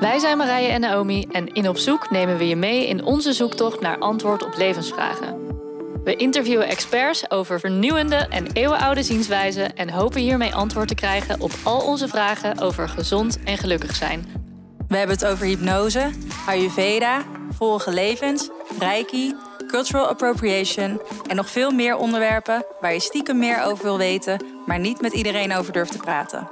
Wij zijn Marije en Naomi en in Op Zoek nemen we je mee in onze zoektocht naar antwoord op levensvragen. We interviewen experts over vernieuwende en eeuwenoude zienswijzen en hopen hiermee antwoord te krijgen op al onze vragen over gezond en gelukkig zijn. We hebben het over hypnose, Ayurveda, vorige levens, Reiki, cultural appropriation en nog veel meer onderwerpen waar je stiekem meer over wil weten, maar niet met iedereen over durft te praten.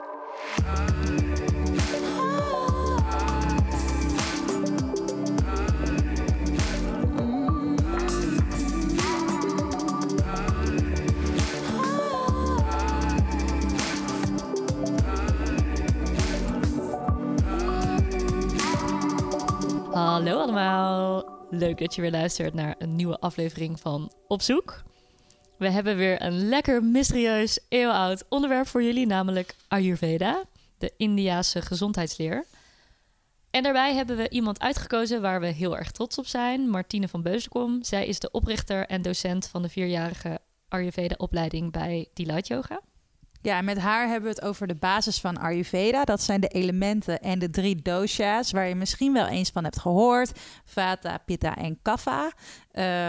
Hallo allemaal. Leuk dat je weer luistert naar een nieuwe aflevering van Op Zoek. We hebben weer een lekker mysterieus, eeuwenoud onderwerp voor jullie, namelijk Ayurveda, de Indiase gezondheidsleer. En daarbij hebben we iemand uitgekozen waar we heel erg trots op zijn, Martine van Beuzenkom. Zij is de oprichter en docent van de vierjarige Ayurveda-opleiding bij Delight Yoga. Ja, met haar hebben we het over de basis van Ayurveda. Dat zijn de elementen en de drie dosha's, waar je misschien wel eens van hebt gehoord: Vata, Pitta en Kapha.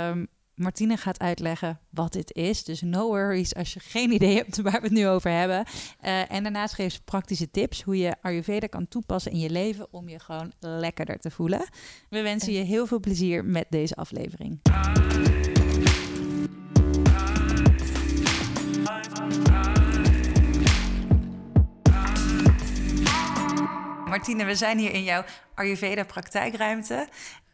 Um, Martine gaat uitleggen wat dit is. Dus no worries als je geen idee hebt waar we het nu over hebben. Uh, en daarnaast geeft ze praktische tips hoe je Ayurveda kan toepassen in je leven om je gewoon lekkerder te voelen. We wensen je heel veel plezier met deze aflevering. Martine, we zijn hier in jouw Ayurveda praktijkruimte.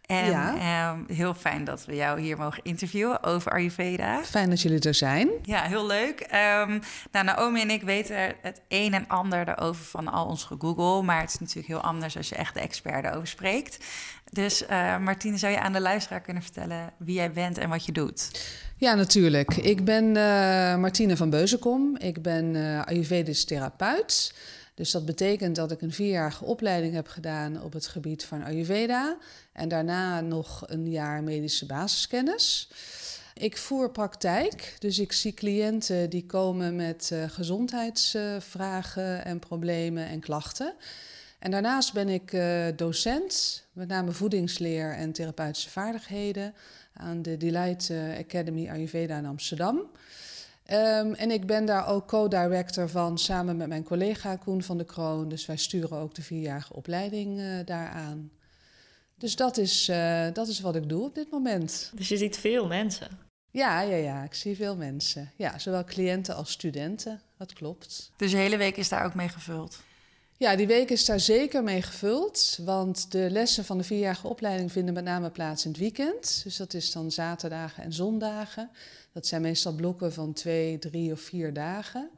En ja. um, heel fijn dat we jou hier mogen interviewen over Ayurveda. Fijn dat jullie er zijn. Ja, heel leuk. Um, nou, Naomi en ik weten het een en ander erover van al ons gegoogel. Maar het is natuurlijk heel anders als je echt de expert erover spreekt. Dus uh, Martine, zou je aan de luisteraar kunnen vertellen wie jij bent en wat je doet? Ja, natuurlijk. Ik ben uh, Martine van Beuzenkom. Ik ben uh, Ayurvedisch therapeut. Dus dat betekent dat ik een vierjarige opleiding heb gedaan op het gebied van Ayurveda. En daarna nog een jaar medische basiskennis. Ik voer praktijk, dus ik zie cliënten die komen met uh, gezondheidsvragen en problemen en klachten. En daarnaast ben ik uh, docent, met name voedingsleer en therapeutische vaardigheden, aan de Delight Academy Ayurveda in Amsterdam. Um, en ik ben daar ook co-director van samen met mijn collega Koen van de Kroon. Dus wij sturen ook de vierjarige opleiding uh, daaraan. Dus dat is, uh, dat is wat ik doe op dit moment. Dus je ziet veel mensen? Ja, ja, ja, ik zie veel mensen. Ja, zowel cliënten als studenten, dat klopt. Dus de hele week is daar ook mee gevuld? Ja, die week is daar zeker mee gevuld. Want de lessen van de vierjarige opleiding vinden met name plaats in het weekend. Dus dat is dan zaterdagen en zondagen. Dat zijn meestal blokken van twee, drie of vier dagen.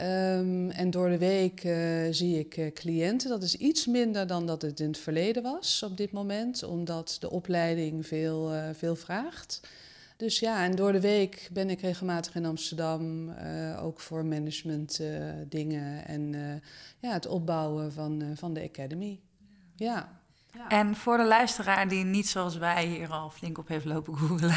Um, en door de week uh, zie ik uh, cliënten. Dat is iets minder dan dat het in het verleden was op dit moment, omdat de opleiding veel, uh, veel vraagt. Dus ja, en door de week ben ik regelmatig in Amsterdam, ook voor management dingen en ja, het opbouwen van, van de academy. ja. En voor de luisteraar die niet zoals wij hier al flink op heeft lopen googelen,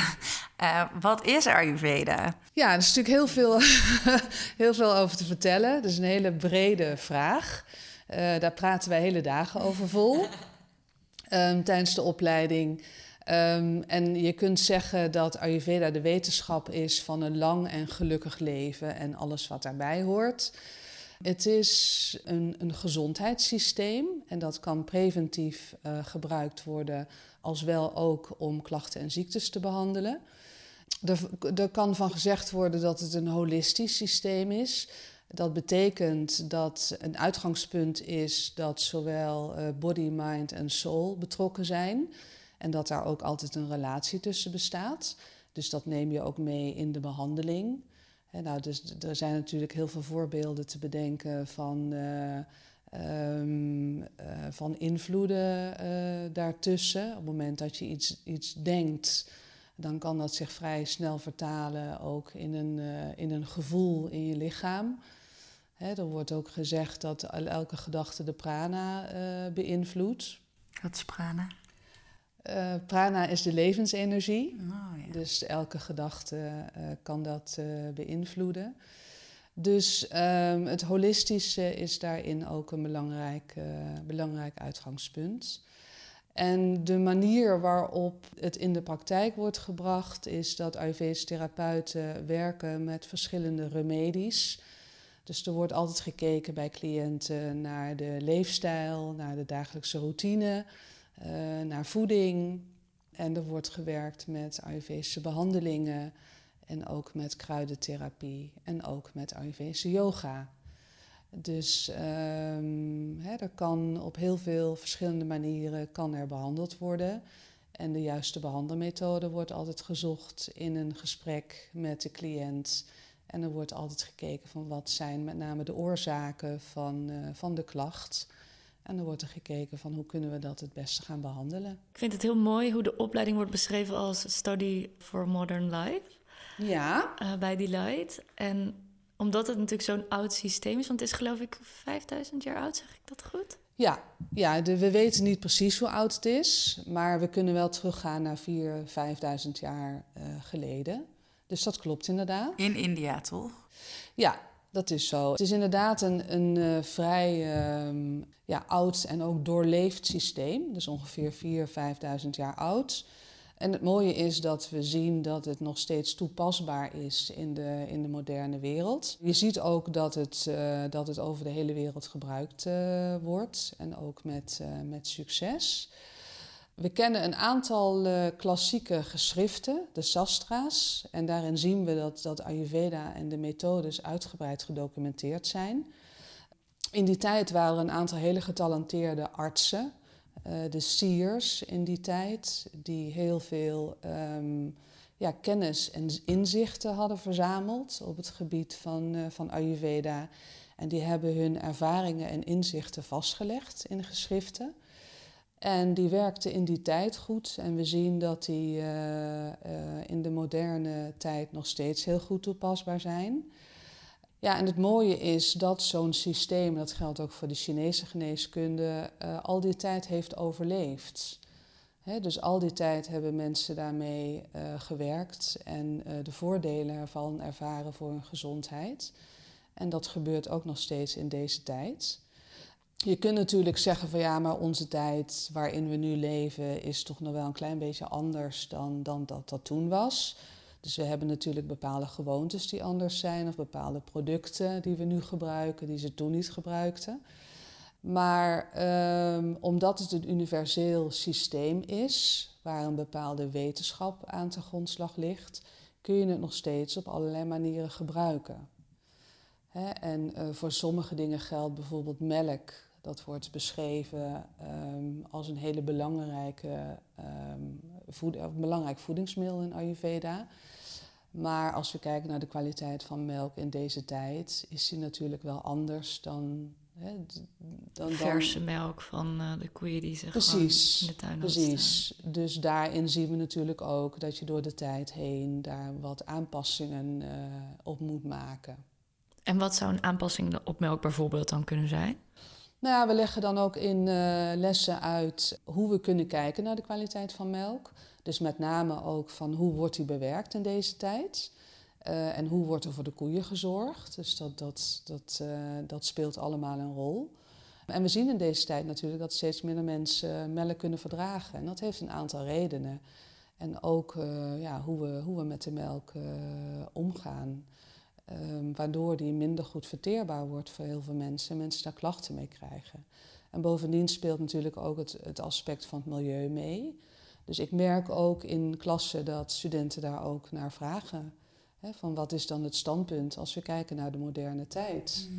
uh, wat is Ayurveda? Ja, er is natuurlijk heel veel, heel veel over te vertellen. Dat is een hele brede vraag. Uh, daar praten wij hele dagen over vol um, tijdens de opleiding. Um, en je kunt zeggen dat Ayurveda de wetenschap is van een lang en gelukkig leven en alles wat daarbij hoort. Het is een, een gezondheidssysteem en dat kan preventief uh, gebruikt worden, als wel ook om klachten en ziektes te behandelen. Er, er kan van gezegd worden dat het een holistisch systeem is. Dat betekent dat een uitgangspunt is dat zowel uh, body, mind en soul betrokken zijn. En dat daar ook altijd een relatie tussen bestaat. Dus dat neem je ook mee in de behandeling. Nou, dus er zijn natuurlijk heel veel voorbeelden te bedenken van, uh, um, uh, van invloeden uh, daartussen. Op het moment dat je iets, iets denkt, dan kan dat zich vrij snel vertalen ook in een, in een gevoel in je lichaam. He, er wordt ook gezegd dat elke gedachte de prana beïnvloedt. Wat is prana? Uh, prana is de levensenergie. Oh, ja. Dus elke gedachte uh, kan dat uh, beïnvloeden. Dus ehm, het holistische is daarin ook een belangrijk, eh, belangrijk uitgangspunt. En de manier waarop het in de praktijk wordt gebracht, is dat Ayurvedische therapeuten werken met verschillende remedies. Dus er wordt altijd gekeken bij cliënten naar de leefstijl, naar de dagelijkse routine, naar voeding. En er wordt gewerkt met Ayurvedische behandelingen en ook met kruidentherapie en ook met Ayurvedische yoga. Dus um, er kan op heel veel verschillende manieren kan er behandeld worden. En de juiste behandelmethode wordt altijd gezocht in een gesprek met de cliënt. En er wordt altijd gekeken van wat zijn met name de oorzaken van, uh, van de klacht. En dan wordt er gekeken van hoe kunnen we dat het beste gaan behandelen. Ik vind het heel mooi hoe de opleiding wordt beschreven als Study for Modern Life. Ja. Uh, bij Delight. En omdat het natuurlijk zo'n oud systeem is, want het is geloof ik 5000 jaar oud, zeg ik dat goed? Ja, ja de, we weten niet precies hoe oud het is, maar we kunnen wel teruggaan naar 4.000, 5.000 jaar uh, geleden. Dus dat klopt inderdaad. In India, toch? Ja, dat is zo. Het is inderdaad een, een uh, vrij um, ja, oud en ook doorleefd systeem. Dus ongeveer 4.000, 5.000 jaar oud. En het mooie is dat we zien dat het nog steeds toepasbaar is in de, in de moderne wereld. Je ziet ook dat het, uh, dat het over de hele wereld gebruikt uh, wordt en ook met, met succes. We kennen een aantal klassieke geschriften, de sastra's. En daarin zien we dat, dat Ayurveda en de methodes uitgebreid gedocumenteerd zijn. In die tijd waren er een aantal hele getalenteerde artsen uh, de siers in die tijd, die heel veel um, ja, kennis en inzichten hadden verzameld op het gebied van, uh, van Ayurveda. En die hebben hun ervaringen en inzichten vastgelegd in geschriften. En die werkten in die tijd goed. En we zien dat die uh, in de moderne tijd nog steeds heel goed toepasbaar zijn. Ja, en het mooie is dat zo'n systeem, dat geldt ook voor de Chinese geneeskunde, uh, al die tijd heeft overleefd. Dus al die tijd hebben mensen daarmee gewerkt en de voordelen ervan ervaren voor hun gezondheid. En dat gebeurt ook nog steeds in deze tijd. Je kunt natuurlijk zeggen van ja, maar onze tijd waarin we nu leven is toch nog wel een klein beetje anders dan, dan dat dat toen was. Dus we hebben natuurlijk bepaalde gewoontes die anders zijn, of bepaalde producten die we nu gebruiken, die ze toen niet gebruikten. Maar um, omdat het een universeel systeem is, waar een bepaalde wetenschap aan te grondslag ligt, kun je het nog steeds op allerlei manieren gebruiken. En uh, voor sommige dingen geldt bijvoorbeeld melk. Dat wordt beschreven um, als een hele belangrijke, um, voed belangrijk voedingsmiddel in Ayurveda. Maar als we kijken naar de kwaliteit van melk in deze tijd, is die natuurlijk wel anders dan. Hè, dan Verse melk van uh, de koeien die ze precies, in de tuin Precies. Dus daarin zien we natuurlijk ook dat je door de tijd heen daar wat aanpassingen uh, op moet maken. En wat zou een aanpassing op melk bijvoorbeeld dan kunnen zijn? Nou we leggen dan ook in uh, lessen uit hoe we kunnen kijken naar de kwaliteit van melk. Dus met name ook van hoe wordt die bewerkt in deze tijd. Uh, en hoe wordt er voor de koeien gezorgd. Dus dat, dat, dat, uh, dat speelt allemaal een rol. En we zien in deze tijd natuurlijk dat steeds minder mensen melk kunnen verdragen. En dat heeft een aantal redenen. En ook ja, hoe, we, hoe we met de melk omgaan. Um, waardoor die minder goed verteerbaar wordt voor heel veel mensen en mensen daar klachten mee krijgen. En bovendien speelt natuurlijk ook het, het aspect van het milieu mee. Dus ik merk ook in klassen dat studenten daar ook naar vragen. Hè, van wat is dan het standpunt als we kijken naar de moderne tijd?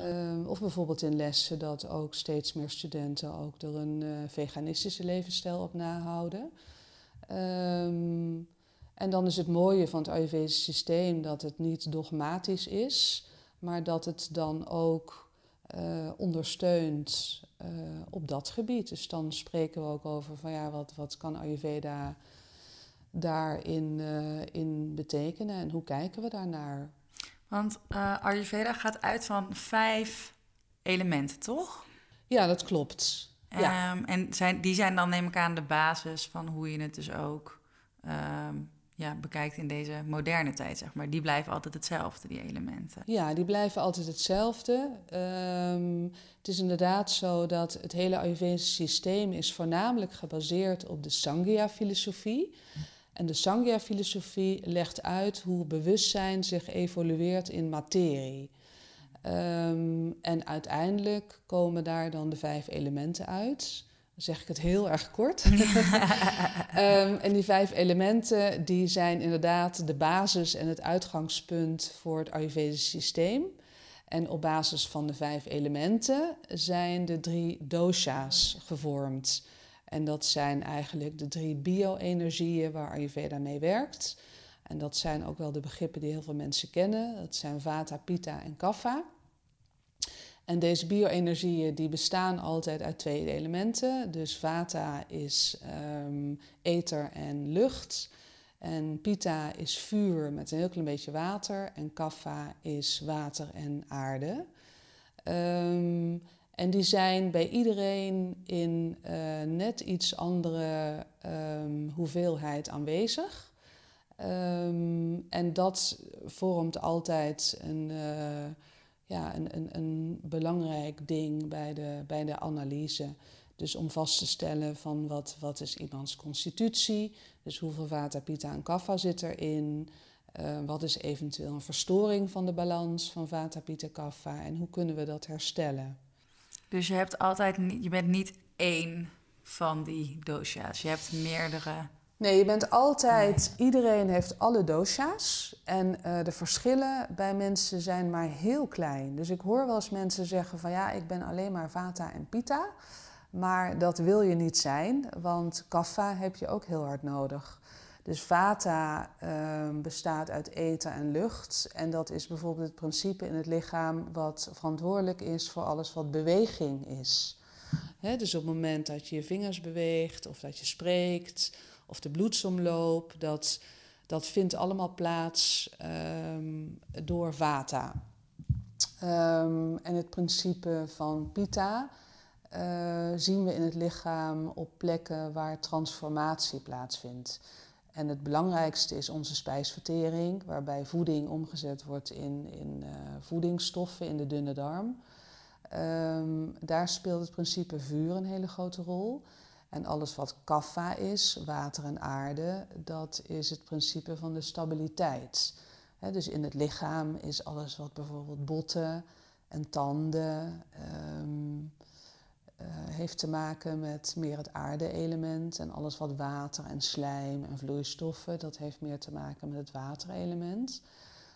Um, of bijvoorbeeld in lessen dat ook steeds meer studenten ook er een uh, veganistische levensstijl op nahouden. Um, en dan is het mooie van het Ayurvedische systeem dat het niet dogmatisch is, maar dat het dan ook uh, ondersteunt uh, op dat gebied. Dus dan spreken we ook over van ja, wat, wat kan Ayurveda daarin uh, in betekenen en hoe kijken we daarnaar? Want Ayurveda gaat uit van vijf elementen, toch? Ja, dat klopt. Um, ja. En zijn, die zijn dan neem ik aan de basis van hoe je het dus ook um, ja, bekijkt in deze moderne tijd, zeg maar, die blijven altijd hetzelfde, die elementen. Ja, die blijven altijd hetzelfde. Ehm, het is inderdaad zo dat het hele Ayurvedische systeem is voornamelijk gebaseerd op de Sangya-filosofie. En de Sangya-filosofie legt uit hoe bewustzijn zich evolueert in materie. Ehm, en uiteindelijk komen daar dan de vijf elementen uit. Zeg ik het heel erg kort. Ehm, en die vijf elementen die zijn inderdaad de basis en het uitgangspunt voor het Ayurvedische systeem. En op basis van de vijf elementen zijn de drie dosha's gevormd. En dat zijn eigenlijk de drie bio-energieën waar Ayurveda mee werkt. En dat zijn ook wel de begrippen die heel veel mensen kennen. Dat zijn Vata, Pitta en Kapha. En deze bio-energieën die bestaan altijd uit twee elementen. Dus Vata is um, ether en lucht. En Pitta is vuur met een heel klein beetje water. En Kapha is water en aarde. Um, en die zijn bij iedereen in uh, net iets andere um, hoeveelheid aanwezig. En dat vormt altijd een, uh, ja, een, een, een, belangrijk ding bij de, bij de analyse. Dus om vast te stellen van wat, wat is iemands constitutie, dus hoeveel vata, pitta en kapha zit erin, uh, wat is eventueel een verstoring van de balans van vata, pitta, kapha en hoe kunnen we dat herstellen. Dus je hebt altijd, je bent niet één van die dosha's. Je hebt meerdere. Nee, je bent altijd, iedereen heeft alle dosha's. En uh, de verschillen bij mensen zijn maar heel klein. Dus ik hoor wel eens mensen zeggen van ja, ik ben alleen maar vata en pitta. Maar dat wil je niet zijn, want kaffa heb je ook heel hard nodig. Dus vata uh, bestaat uit eten en lucht. En dat is bijvoorbeeld het principe in het lichaam wat verantwoordelijk is voor alles wat beweging is. dus op het moment dat je je vingers beweegt, of dat je spreekt, of de bloedsomloop, dat, dat vindt allemaal plaats um, door vata. Um, en het principe van pita uh, zien we in het lichaam op plekken waar transformatie plaatsvindt. En het belangrijkste is onze spijsvertering, waarbij voeding omgezet wordt in, in uh, voedingsstoffen in de dunne darm. Um, daar speelt het principe vuur een hele grote rol. En alles wat kaffa is, water en aarde, dat is het principe van de stabiliteit. He, dus in het lichaam is alles wat bijvoorbeeld botten en tanden, um, uh, heeft te maken met meer het aarde-element. En alles wat water en slijm en vloeistoffen, dat heeft meer te maken met het waterelement.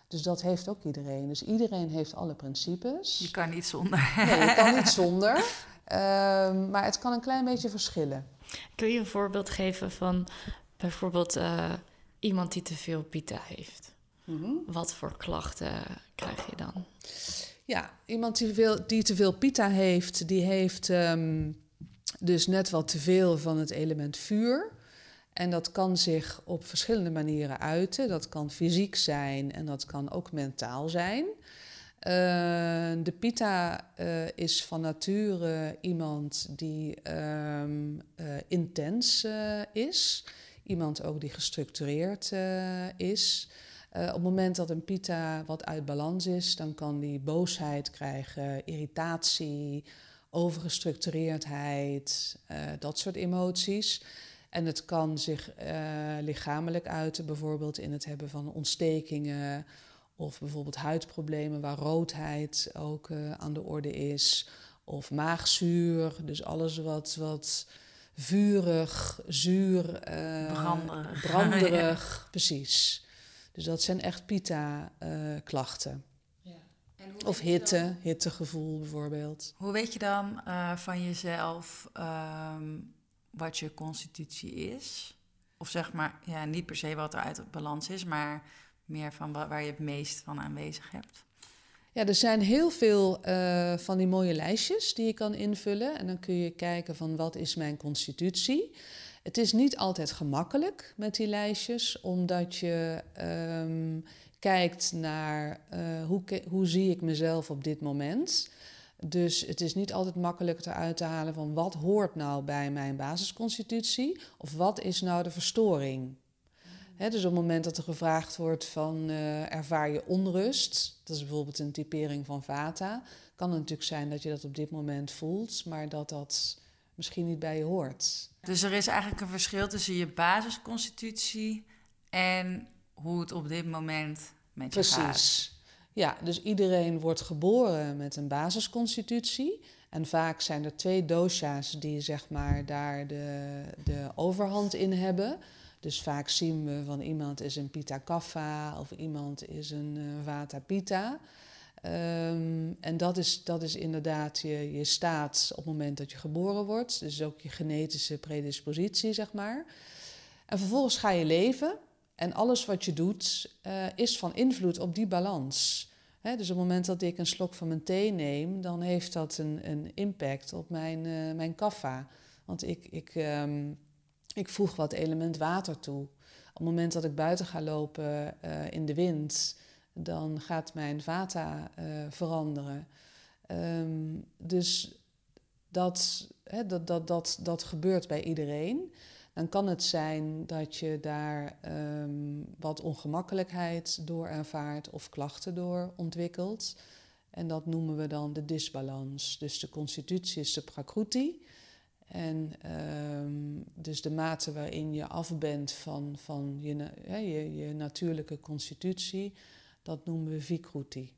Dus dat heeft ook iedereen. Dus iedereen heeft alle principes. Je kan niet zonder. Nee, je kan niet zonder. Uh, maar het kan een klein beetje verschillen. Kun je een voorbeeld geven van bijvoorbeeld uh, iemand die te veel pita heeft? Mm -hmm. Wat voor klachten krijg je dan? Ja, iemand die, veel, die te veel pita heeft, die heeft um, dus net wat te veel van het element vuur. En dat kan zich op verschillende manieren uiten. Dat kan fysiek zijn en dat kan ook mentaal zijn. Uh, de pita uh, is van nature iemand die um, uh, intens is. Iemand ook die gestructureerd is. Op het moment dat een pita wat uit balans is, dan kan die boosheid krijgen, irritatie, overgestructureerdheid, dat soort emoties. En het kan zich lichamelijk uiten, bijvoorbeeld in het hebben van ontstekingen of bijvoorbeeld huidproblemen waar roodheid ook aan de orde is. Of maagzuur, dus alles wat, wat vurig, zuur, branderig, branderig ja. precies. Dus dat zijn echt pita-klachten. Uh, ja. of hitte, dan, hittegevoel bijvoorbeeld. Hoe weet je dan uh, van jezelf um, wat je constitutie is? Of zeg maar, ja, niet per se wat er uit balans is, maar meer van waar je het meest van aanwezig hebt? Ja, er zijn heel veel uh, van die mooie lijstjes die je kan invullen. En dan kun je kijken van wat is mijn constitutie. Het is niet altijd gemakkelijk met die lijstjes, omdat je um, kijkt naar uh, hoe, hoe zie ik mezelf op dit moment. Dus het is niet altijd makkelijk eruit te halen van wat hoort nou bij mijn basisconstitutie of wat is nou de verstoring. Dus op het moment dat er gevraagd wordt van uh, ervaar je onrust, dat is bijvoorbeeld een typering van vata, kan het natuurlijk zijn dat je dat op dit moment voelt, maar dat dat misschien niet bij je hoort. Dus er is eigenlijk een verschil tussen je basisconstitutie en hoe het op dit moment met je Precies. gaat. Precies. Ja, dus iedereen wordt geboren met een basisconstitutie. En vaak zijn er twee dosha's die zeg maar daar de, de overhand in hebben. Dus vaak zien we van iemand is een Pitta Kapha of iemand is een uh, Vata Pitta. Um, en dat is, dat is inderdaad je, je staat op het moment dat je geboren wordt. Dus ook je genetische predispositie, zeg maar. En vervolgens ga je leven. En alles wat je doet uh, is van invloed op die balans. He, dus op het moment dat ik een slok van mijn thee neem, dan heeft dat een, een impact op mijn, uh, mijn kaffa. Want ik, ik, um, ik voeg wat element water toe. Op het moment dat ik buiten ga lopen uh, in de wind, dan gaat mijn vata uh, veranderen. Um, dus dat, dat, dat, dat, gebeurt bij iedereen. Dan kan het zijn dat je daar um, wat ongemakkelijkheid door ervaart of klachten door ontwikkelt. En dat noemen we dan de disbalans. Dus de constitutie is de prakruti. En um, dus de mate waarin je af bent van, van je, je, je natuurlijke constitutie, dat noemen we vikruti.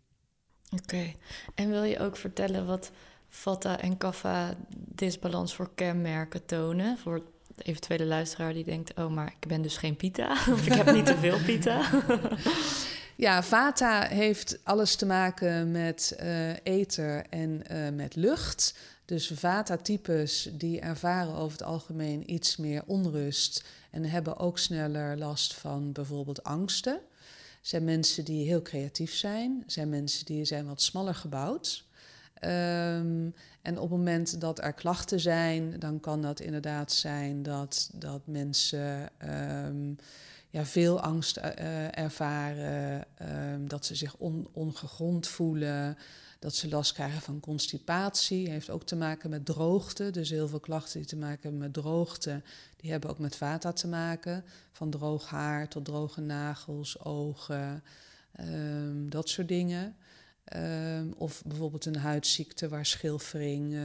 Oké, okay. en wil je ook vertellen wat Vata en Kapha disbalans voor kenmerken tonen? Voor de eventuele luisteraar die denkt: Oh, maar ik ben dus geen pita. of ik heb niet te veel pita. ja, Vata heeft alles te maken met uh, ether en uh, met lucht. Dus Vata-types die ervaren over het algemeen iets meer onrust en hebben ook sneller last van bijvoorbeeld angsten. Zijn mensen die heel creatief zijn, zijn mensen die zijn wat smaller gebouwd. Um, en op het moment dat er klachten zijn, dan kan dat inderdaad zijn dat, dat mensen um, ja, veel angst uh, ervaren, um, dat ze zich on, ongegrond voelen, dat ze last krijgen van constipatie. Heeft ook te maken met droogte. Dus heel veel klachten die te maken hebben met droogte, die hebben ook met vata te maken. Van droog haar tot droge nagels, ogen, um, dat soort dingen. Um, of bijvoorbeeld een huidziekte waar schilfering uh,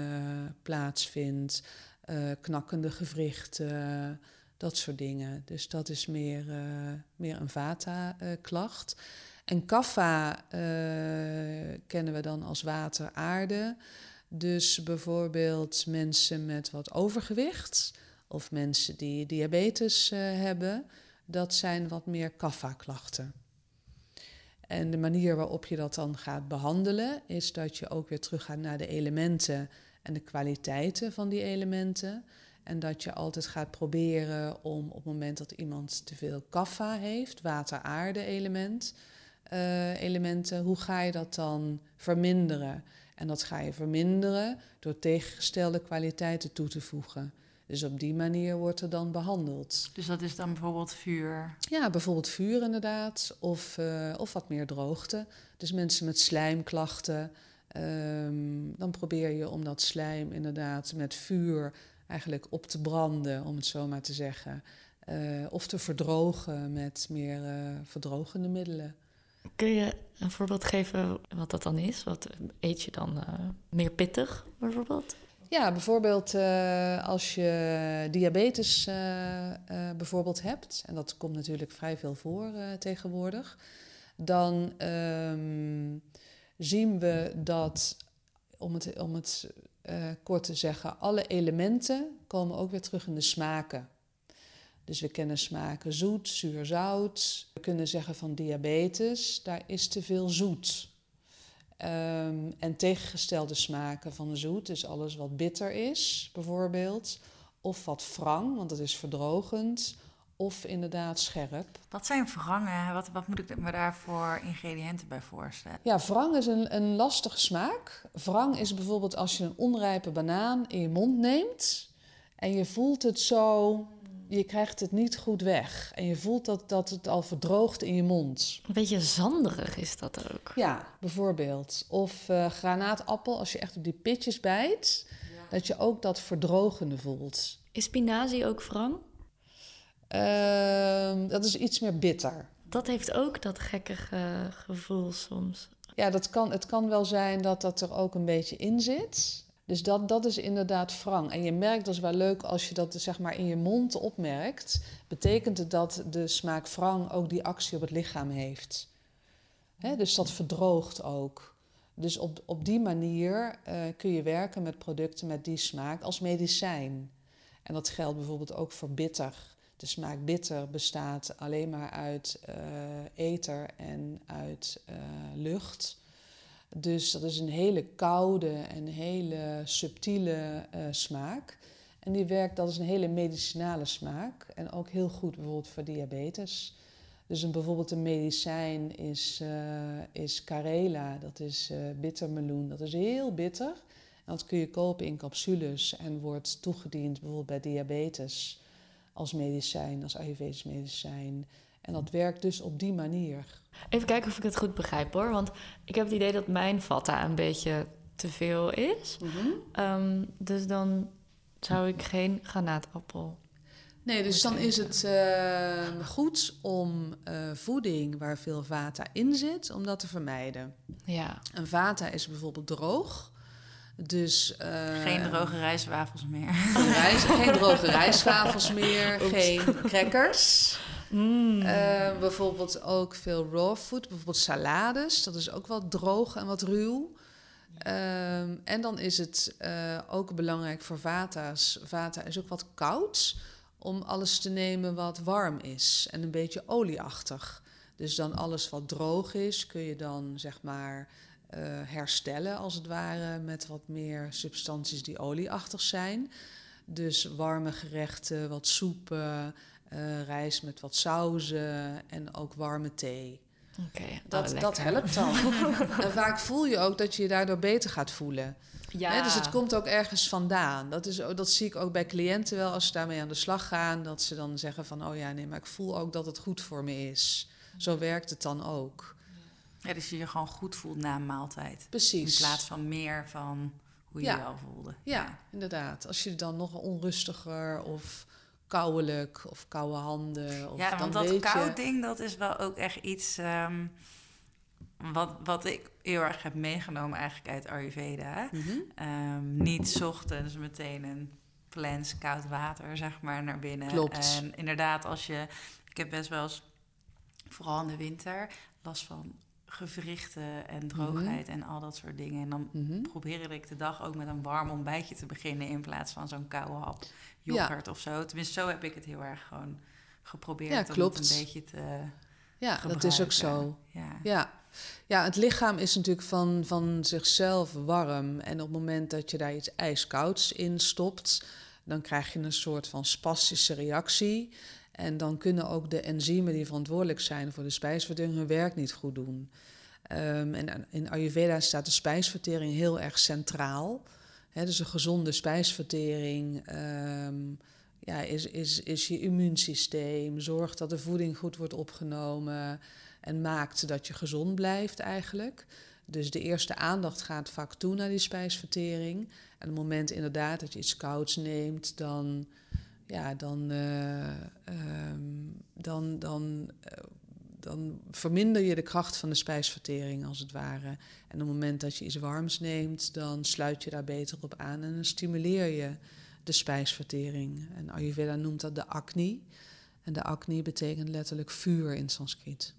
plaatsvindt, uh, knakkende gewrichten, dat soort dingen. Dus dat is meer, uh, meer een vata-klacht. En kaffa kennen we dan als water-aarde. Dus bijvoorbeeld mensen met wat overgewicht of mensen die diabetes hebben, dat zijn wat meer kaffa-klachten. En de manier waarop je dat dan gaat behandelen, is dat je ook weer teruggaat naar de elementen en de kwaliteiten van die elementen. En dat je altijd gaat proberen om op het moment dat iemand te veel kaffa heeft, water-aarde-element, uh, elementen, hoe ga je dat dan verminderen? En dat ga je verminderen door tegengestelde kwaliteiten toe te voegen. Dus op die manier wordt er dan behandeld. Dus dat is dan bijvoorbeeld vuur? Ja, bijvoorbeeld vuur inderdaad. Of, uh, of wat meer droogte. Dus mensen met slijmklachten. Um, dan probeer je om dat slijm inderdaad met vuur eigenlijk op te branden, om het zo maar te zeggen. Uh, of te verdrogen met meer uh, verdrogende middelen. Kun je een voorbeeld geven wat dat dan is? Wat eet je dan meer pittig bijvoorbeeld? Ja, bijvoorbeeld uh, als je diabetes uh, bijvoorbeeld hebt, en dat komt natuurlijk vrij veel voor tegenwoordig, dan um, zien we dat, om het, om het kort te zeggen, alle elementen komen ook weer terug in de smaken. Dus we kennen smaken zoet, zuur, zout. We kunnen zeggen van diabetes, daar is te veel zoet. Um, en tegengestelde smaken van zoet, dus alles wat bitter is, bijvoorbeeld. Of wat wrang, want dat is verdrogend. Of inderdaad scherp. Wat zijn wrangen? Wat, wat moet ik me daar voor ingrediënten bij voorstellen? Ja, wrang is een, een lastige smaak. Wrang is bijvoorbeeld als je een onrijpe banaan in je mond neemt. En je voelt het zo je krijgt het niet goed weg. En je voelt dat, dat het al verdroogt in je mond. Een beetje zanderig is dat ook. Ja, bijvoorbeeld. Of uh, granaatappel, als je echt op die pitjes bijt, ja. dat je ook dat verdrogende voelt. Is spinazie ook wrang? Ehm, dat is iets meer bitter. Dat heeft ook dat gekkige gevoel soms. Ja, dat kan, het kan wel zijn dat dat er ook een beetje in zit. Dus dat, dat is inderdaad wrang. En je merkt, dat is wel leuk als je dat zeg maar in je mond opmerkt. Betekent het dat de smaak wrang ook die actie op het lichaam heeft. Dus dat verdroogt ook. Dus op, op die manier eh, kun je werken met producten met die smaak als medicijn. En dat geldt bijvoorbeeld ook voor bitter. De smaak bitter bestaat alleen maar uit uh, ether en uit uh, lucht. Dus dat is een hele koude en hele subtiele uh, smaak. En die werkt, dat is een hele medicinale smaak. En ook heel goed bijvoorbeeld voor diabetes. Dus een, bijvoorbeeld een medicijn is, uh, is Carela, dat is uh, bittermeloen. Dat is heel bitter. En dat kun je kopen in capsules en wordt toegediend bijvoorbeeld bij diabetes als medicijn, als Ayurvedisch medicijn. En dat werkt dus op die manier. Even kijken of ik het goed begrijp hoor. Want ik heb het idee dat mijn vata een beetje te veel is. Mm -hmm. um, dus dan zou ik geen granaatappel. Nee, dus dan is het uh, goed om uh, voeding waar veel vata in zit, om dat te vermijden. Ja. Een vata is bijvoorbeeld droog. Dus, uh, geen droge rijstwafels meer. Geen, rijst, geen droge rijstwafels meer. Oeps. Geen crackers. Mm. Uh, bijvoorbeeld ook veel raw food, bijvoorbeeld salades. Dat is ook wat droog en wat ruw. Um, en dan is het uh, ook belangrijk voor vata's. Vata is ook wat koud om alles te nemen wat warm is en een beetje olieachtig. Dus dan alles wat droog is, kun je dan zeg maar uh, herstellen als het ware met wat meer substanties die olieachtig zijn. Dus warme gerechten, wat soepen, uh, rijst met wat sauzen en ook warme thee. Okay, dat, oh, dat helpt dan. en vaak voel je ook dat je je daardoor beter gaat voelen. Ja. Hè, dus het komt ook ergens vandaan. Dat, is, dat zie ik ook bij cliënten wel als ze daarmee aan de slag gaan. Dat ze dan zeggen van, oh ja, nee, maar ik voel ook dat het goed voor me is. Zo werkt het dan ook. Ja, dus je je gewoon goed voelt na een maaltijd. Precies. In plaats van meer van hoe je ja. je al voelde. Ja, inderdaad. Als je dan nog onrustiger of kouwelijk of koude handen. Of ja, want dat koud ding, dat is wel ook echt iets um, wat, wat ik heel erg heb meegenomen eigenlijk uit Ayurveda. Mm -hmm. um, niet ochtends meteen een plens koud water, zeg maar, naar binnen. Klopt. En inderdaad, als je... Ik heb best wel eens, vooral in de winter, last van gewrichten en droogheid mm -hmm. en al dat soort dingen. En dan Mm -hmm. probeerde ik de dag ook met een warm ontbijtje te beginnen... in plaats van zo'n koude hap yoghurt ja. of zo. Tenminste, zo heb ik het heel erg gewoon geprobeerd ja, om klopt. het een beetje te Ja, gebruiken. dat is ook zo. Ja. Ja. ja, het lichaam is natuurlijk van, van zichzelf warm. En op het moment dat je daar iets ijskouds in stopt... dan krijg je een soort van spastische reactie... En dan kunnen ook de enzymen die verantwoordelijk zijn voor de spijsvertering hun werk niet goed doen. Um, en in Ayurveda staat de spijsvertering heel erg centraal. Dus een gezonde spijsvertering um, ja, is, is, is je immuunsysteem. Zorgt dat de voeding goed wordt opgenomen en maakt dat je gezond blijft eigenlijk. Dus de eerste aandacht gaat vaak toe naar die spijsvertering. En op het moment inderdaad dat je iets kouds neemt, dan ja, dan, uh, um, dan, dan, uh, dan verminder je de kracht van de spijsvertering als het ware. En op het moment dat je iets warms neemt, dan sluit je daar beter op aan en dan stimuleer je de spijsvertering. En Ayurveda noemt dat de Agni. En de Agni betekent letterlijk vuur in Sanskriet.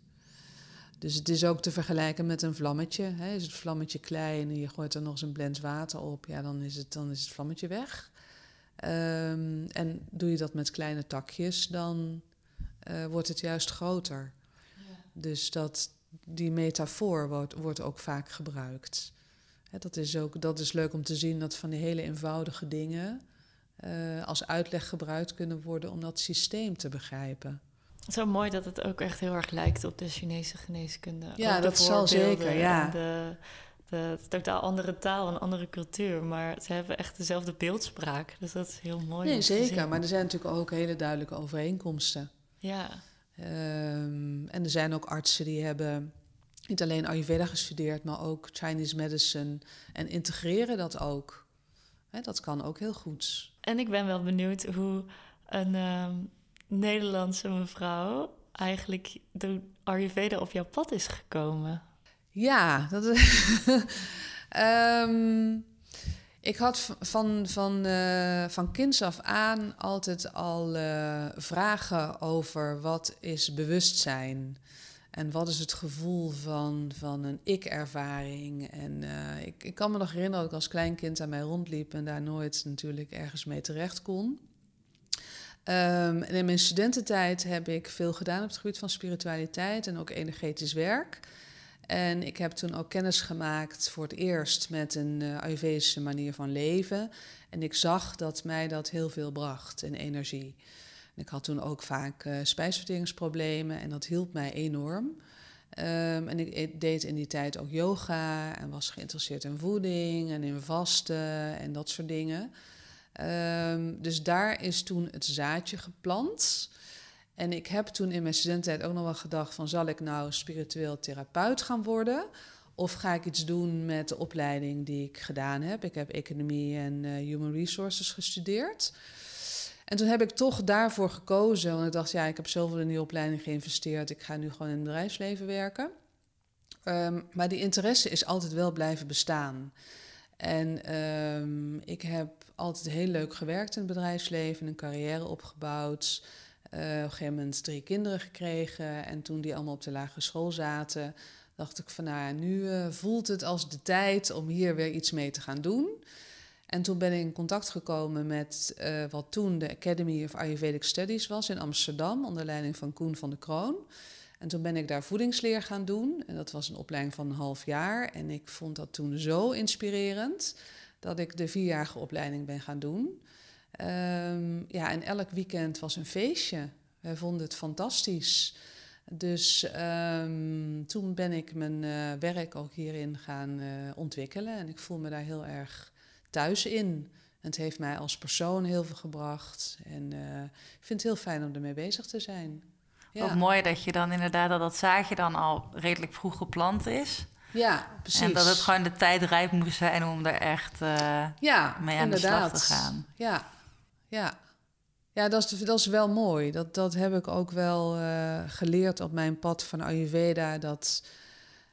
Dus het is ook te vergelijken met een vlammetje. Hè. Is het vlammetje klein en je gooit er nog eens een blends water op, ja, dan is het, dan is het vlammetje weg. Um, en doe je dat met kleine takjes, dan uh, wordt het juist groter. Ja. Dus dat, die metafoor wordt, wordt ook vaak gebruikt. Hè, dat, is ook, dat is leuk om te zien dat van die hele eenvoudige dingen uh, als uitleg gebruikt kunnen worden om dat systeem te begrijpen. Zo mooi dat het ook echt heel erg lijkt op de Chinese geneeskunde. Ja, dat zal zeker, ja. De, de totaal andere taal, een andere cultuur, maar ze hebben echt dezelfde beeldspraak. Dus dat is heel mooi. Nee, zeker. Maar er zijn natuurlijk ook hele duidelijke overeenkomsten. Ja. Um, en er zijn ook artsen die hebben niet alleen Ayurveda gestudeerd, maar ook Chinese medicine en integreren dat ook. He, dat kan ook heel goed. En ik ben wel benieuwd hoe een, um, Nederlandse mevrouw eigenlijk door Ayurveda op jouw pad is gekomen? Ja, dat is. Ehm, ik had van, van, uh, van kinds af aan altijd al uh, vragen over wat is bewustzijn en wat is het gevoel van, van een ik-ervaring. En uh, ik, ik kan me nog herinneren dat ik als kleinkind aan mij rondliep en daar nooit natuurlijk ergens mee terecht kon. Um, en in mijn studententijd heb ik veel gedaan op het gebied van spiritualiteit en ook energetisch werk. En ik heb toen ook kennis gemaakt voor het eerst met een uh, Ayurvedische manier van leven. En ik zag dat mij dat heel veel bracht in energie. En ik had toen ook vaak uh, spijsverteringsproblemen en dat hielp mij enorm. Um, en ik deed in die tijd ook yoga en was geïnteresseerd in voeding en in vasten en dat soort dingen. Um, dus daar is toen het zaadje geplant. En ik heb toen in mijn studententijd ook nog wel gedacht van... zal ik nou spiritueel therapeut gaan worden... Of ga ik iets doen met de opleiding die ik gedaan heb? Ik heb economie en uh, human resources gestudeerd. En toen heb ik toch daarvoor gekozen. Want ik dacht, ja, ik heb zoveel in die opleiding geïnvesteerd. Ik ga nu gewoon in het bedrijfsleven werken. Um, maar die interesse is altijd wel blijven bestaan. En um, ik heb altijd heel leuk gewerkt in het bedrijfsleven, een carrière opgebouwd. Uh, op een gegeven moment drie kinderen gekregen. En toen die allemaal op de lagere school zaten, dacht ik van nou, nu uh, voelt het als de tijd om hier weer iets mee te gaan doen. En toen ben ik in contact gekomen met uh, wat toen de Academy of Ayurvedic Studies was in Amsterdam, onder leiding van Koen van de Kroon. En toen ben ik daar voedingsleer gaan doen. En dat was een opleiding van een half jaar. En ik vond dat toen zo inspirerend dat ik de vierjarige opleiding ben gaan doen. Um, ja, en elk weekend was een feestje. Wij vonden het fantastisch. Dus um, toen ben ik mijn uh, werk ook hierin gaan uh, ontwikkelen. En ik voel me daar heel erg thuis in. Het heeft mij als persoon heel veel gebracht. En uh, ik vind het heel fijn om ermee bezig te zijn. Ja. Wat mooi dat je dan inderdaad dat dat zaadje dan al redelijk vroeg geplant is. Ja, precies. En dat het gewoon de tijd rijp moest zijn om er echt uh, ja, mee aan inderdaad. de slag te gaan. Ja, ja. Ja, dat is, dat is wel mooi. Dat, dat heb ik ook wel uh, geleerd op mijn pad van Ayurveda. Dat,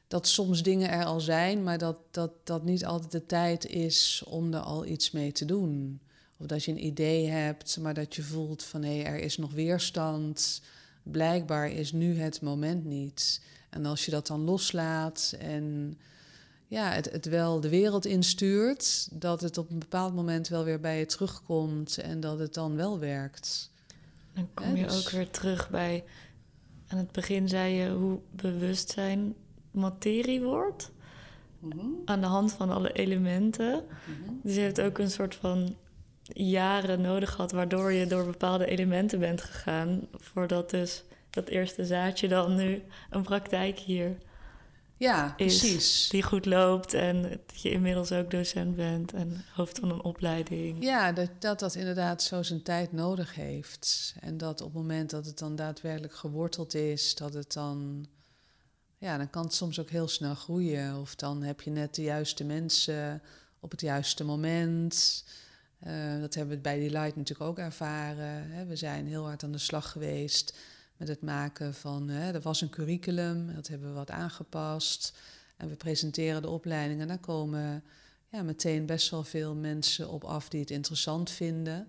dat soms dingen er al zijn, maar dat, dat dat niet altijd de tijd is om er al iets mee te doen. Of dat je een idee hebt, maar dat je voelt van hé, hey, er is nog weerstand. Blijkbaar is nu het moment niet. En als je dat dan loslaat en ja, het, het wel de wereld instuurt, dat het op een bepaald moment wel weer bij je terugkomt en dat het dan wel werkt. Dan kom je dus... ook weer terug bij. Aan het begin zei je hoe bewustzijn materie wordt. Mm -hmm. Aan de hand van alle elementen. Mm -hmm. Dus je hebt ook een soort van jaren nodig gehad, waardoor je door bepaalde elementen bent gegaan. Voordat dus dat eerste zaadje dan nu een praktijk hier ja, is, precies. Die goed loopt en dat je inmiddels ook docent bent en hoofd van een opleiding. Ja, dat, dat dat inderdaad zo zijn tijd nodig heeft. En dat op het moment dat het dan daadwerkelijk geworteld is, dat het dan... Ja, dan kan het soms ook heel snel groeien. Of dan heb je net de juiste mensen op het juiste moment. Uh, dat hebben we bij Delight natuurlijk ook ervaren. Hè. We zijn heel hard aan de slag geweest met het maken van, hè, er was een curriculum, dat hebben we wat aangepast. En we presenteren de opleiding en daar komen ja, meteen best wel veel mensen op af die het interessant vinden.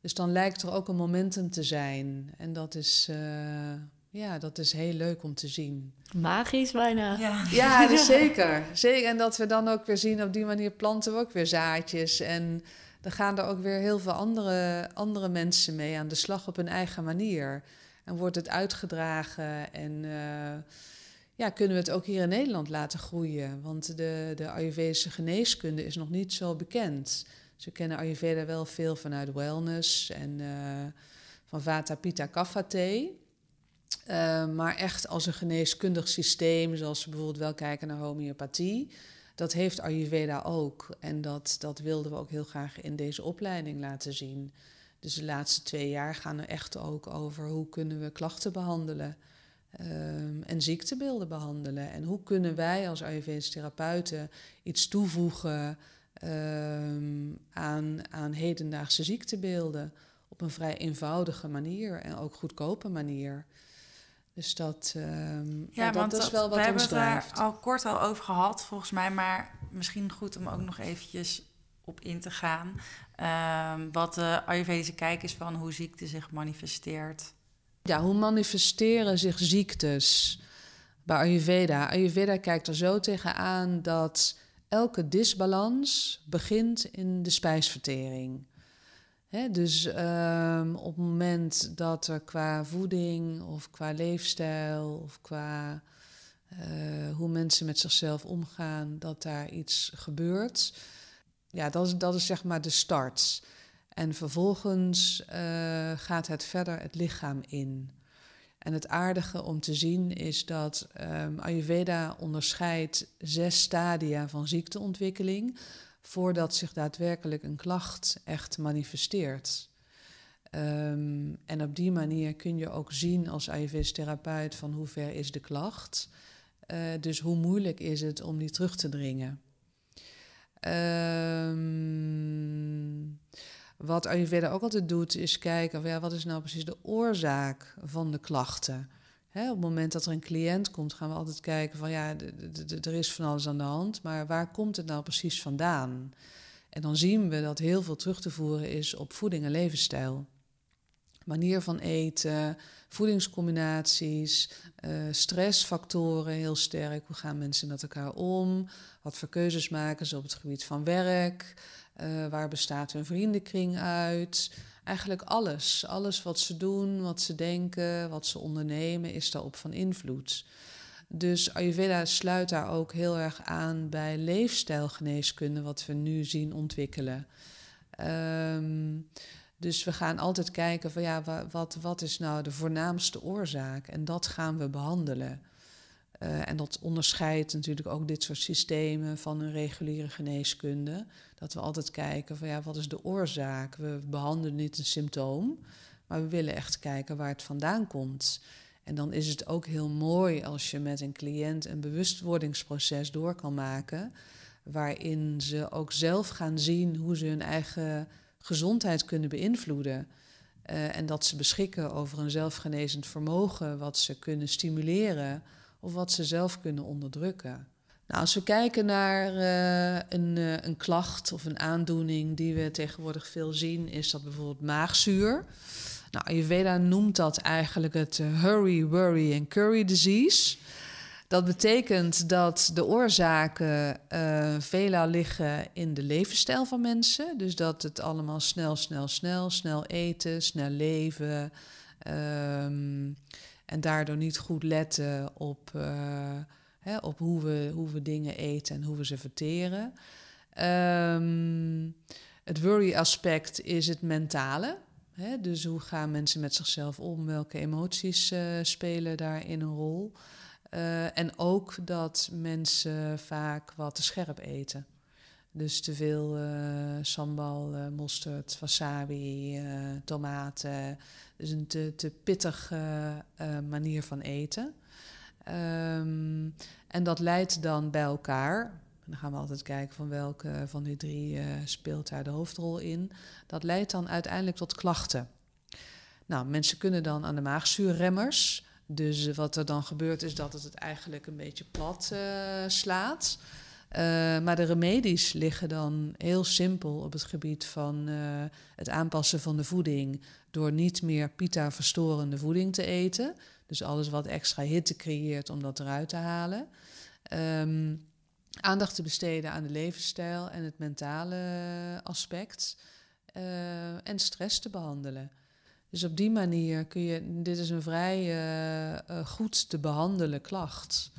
Dus dan lijkt er ook een momentum te zijn. En dat is, uh, ja, dat is heel leuk om te zien. Magisch bijna. Ja, ja dus zeker. zeker. En dat we dan ook weer zien, op die manier planten we ook weer zaadjes. En dan gaan er ook weer heel veel andere, andere mensen mee aan de slag op hun eigen manier. En wordt het uitgedragen en uh, ja, kunnen we het ook hier in Nederland laten groeien. Want de, de Ayurvedische geneeskunde is nog niet zo bekend. Ze kennen Ayurveda wel veel vanuit wellness en uh, van Vata Pitta Kapha thee. Uh, maar echt als een geneeskundig systeem, zoals we bijvoorbeeld wel kijken naar homeopathie, dat heeft Ayurveda ook. En dat, dat wilden we ook heel graag in deze opleiding laten zien. Dus de laatste twee jaar gaan er echt ook over hoe kunnen we klachten behandelen um, en ziektebeelden behandelen. En hoe kunnen wij als Ayurvedische therapeuten iets toevoegen um, aan, aan hedendaagse ziektebeelden. Op een vrij eenvoudige manier en ook goedkope manier. Dus dat, ehm, ja, ja, dat, is wel wat we ons drijft. We hebben het daar al kort al over gehad, volgens mij. Maar misschien goed om ook nog eventjes op in te gaan. Um, wat de Ayurvedische kijk is van hoe ziekte zich manifesteert. Ja, hoe manifesteren zich ziektes bij Ayurveda? Ayurveda kijkt er zo tegenaan dat elke disbalans begint in de spijsvertering. dus um, op het moment dat er qua voeding of qua leefstijl of qua uh, hoe mensen met zichzelf omgaan, dat daar iets gebeurt. Ja, dat is, dat is zeg maar de start. En vervolgens uh, gaat het verder het lichaam in. En het aardige om te zien is dat um, Ayurveda onderscheidt zes stadia van ziekteontwikkeling voordat zich daadwerkelijk een klacht echt manifesteert. Um, en op die manier kun je ook zien als Ayurvedisch therapeut van hoe ver is de klacht. Uh, dus hoe moeilijk is het om die terug te dringen. Um, wat Ayurveda ook altijd doet, is kijken ja, wat is nou precies de oorzaak van de klachten. Hè, op het moment dat er een cliënt komt, gaan we altijd kijken van ja, er is van alles aan de hand, maar waar komt het nou precies vandaan? En dan zien we dat heel veel terug te voeren is op voeding en levensstijl. Manier van eten, voedingscombinaties, uh, stressfactoren heel sterk. Hoe gaan mensen met elkaar om? Wat voor keuzes maken ze op het gebied van werk? Uh, waar bestaat hun vriendenkring uit? Eigenlijk alles. Alles wat ze doen, wat ze denken, wat ze ondernemen, is daarop van invloed. Dus Ayurveda sluit daar ook heel erg aan bij leefstijlgeneeskunde, wat we nu zien ontwikkelen. Um, dus we gaan altijd kijken van ja, wat, wat is nou de voornaamste oorzaak? En dat gaan we behandelen. Uh, en dat onderscheidt natuurlijk ook dit soort systemen van een reguliere geneeskunde. Dat we altijd kijken van ja, wat is de oorzaak? We behandelen niet een symptoom, maar we willen echt kijken waar het vandaan komt. En dan is het ook heel mooi als je met een cliënt een bewustwordingsproces door kan maken, waarin ze ook zelf gaan zien hoe ze hun eigen gezondheid kunnen beïnvloeden. Uh, en dat ze beschikken over een zelfgenezend vermogen, wat ze kunnen stimuleren of wat ze zelf kunnen onderdrukken. Nou, als we kijken naar uh, een, uh, een klacht of een aandoening die we tegenwoordig veel zien, is dat bijvoorbeeld maagzuur. Nou, Ayurveda noemt dat eigenlijk het hurry, worry en curry disease. Dat betekent dat de oorzaken uh, veelal liggen in de levensstijl van mensen. Dus dat het allemaal snel, snel, snel, snel eten, snel leven. Um, en daardoor niet goed letten op, uh, hè, op hoe, we, hoe we dingen eten en hoe we ze verteren. Um, het worry-aspect is het mentale. Hè? Dus hoe gaan mensen met zichzelf om? Welke emoties uh, spelen daarin een rol? Uh, en ook dat mensen vaak wat te scherp eten. Dus te veel uh, sambal, uh, mosterd, wasabi, tomaten. Dus een te, te pittige manier van eten. Um, en dat leidt dan bij elkaar. En dan gaan we altijd kijken van welke van die drie speelt daar de hoofdrol in. Dat leidt dan uiteindelijk tot klachten. Nou, mensen kunnen dan aan de maagzuurremmers dus wat er dan gebeurt is dat het het eigenlijk een beetje plat uh, slaat. Uh, maar de remedies liggen dan heel simpel op het gebied van uh, het aanpassen van de voeding door niet meer pita-verstorende voeding te eten. Dus alles wat extra hitte creëert om dat eruit te halen. Um, aandacht te besteden aan de levensstijl en het mentale aspect. en stress te behandelen. Dus op die manier kun je, dit is een vrij uh, uh, goed te behandelen klacht.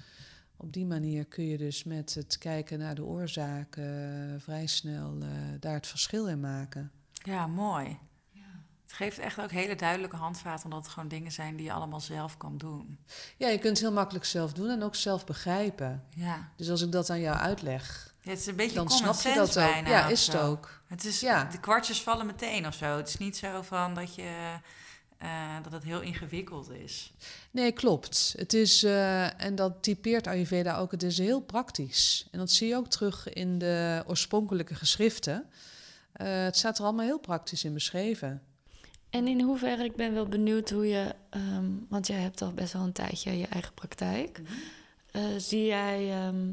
Op die manier kun je dus met het kijken naar de oorzaken uh, vrij snel daar het verschil in maken. Ja, mooi. Ja. Het geeft echt ook hele duidelijke handvaten, omdat het gewoon dingen zijn die je allemaal zelf kan doen. Ja, je kunt het heel makkelijk zelf doen en ook zelf begrijpen. Ja. Dus als ik dat aan jou uitleg, ja, het is een beetje dan snap je dat bijna. Ja, is het ook. Het is, ja. De kwartjes vallen meteen of zo. Het is niet zo van dat, je, uh, dat het heel ingewikkeld is. Nee, klopt. Het is, uh, en dat typeert Ayurveda ook, het is heel praktisch. En dat zie je ook terug in de oorspronkelijke geschriften. Uh, het staat er allemaal heel praktisch in beschreven. En in hoeverre, ik ben wel benieuwd hoe je, ehm, want jij hebt al best wel een tijdje je eigen praktijk. Uh, zie jij ehm,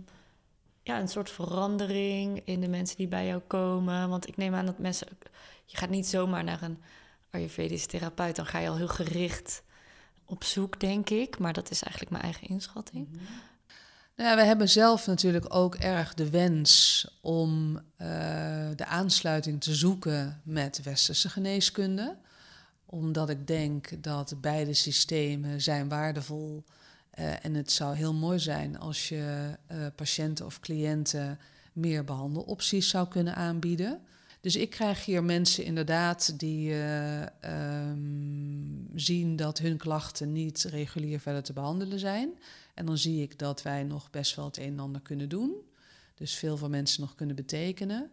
ja, een soort verandering in de mensen die bij jou komen? Want ik neem aan dat mensen, je gaat niet zomaar naar een Ayurvedische therapeut, dan ga je al heel gericht op zoek, denk ik. Maar dat is eigenlijk mijn eigen inschatting. Mhm. Nou ja, we hebben zelf natuurlijk ook erg de wens om uh, de aansluiting te zoeken met westerse geneeskunde. Omdat ik denk dat beide systemen zijn waardevol. Uh, en het zou heel mooi zijn als je uh, patiënten of cliënten meer behandelopties zou kunnen aanbieden. Dus ik krijg hier mensen inderdaad die uh, um, zien dat hun klachten niet regulier verder te behandelen zijn. En dan zie ik dat wij nog best wel het een en ander kunnen doen. Dus veel voor mensen nog kunnen betekenen.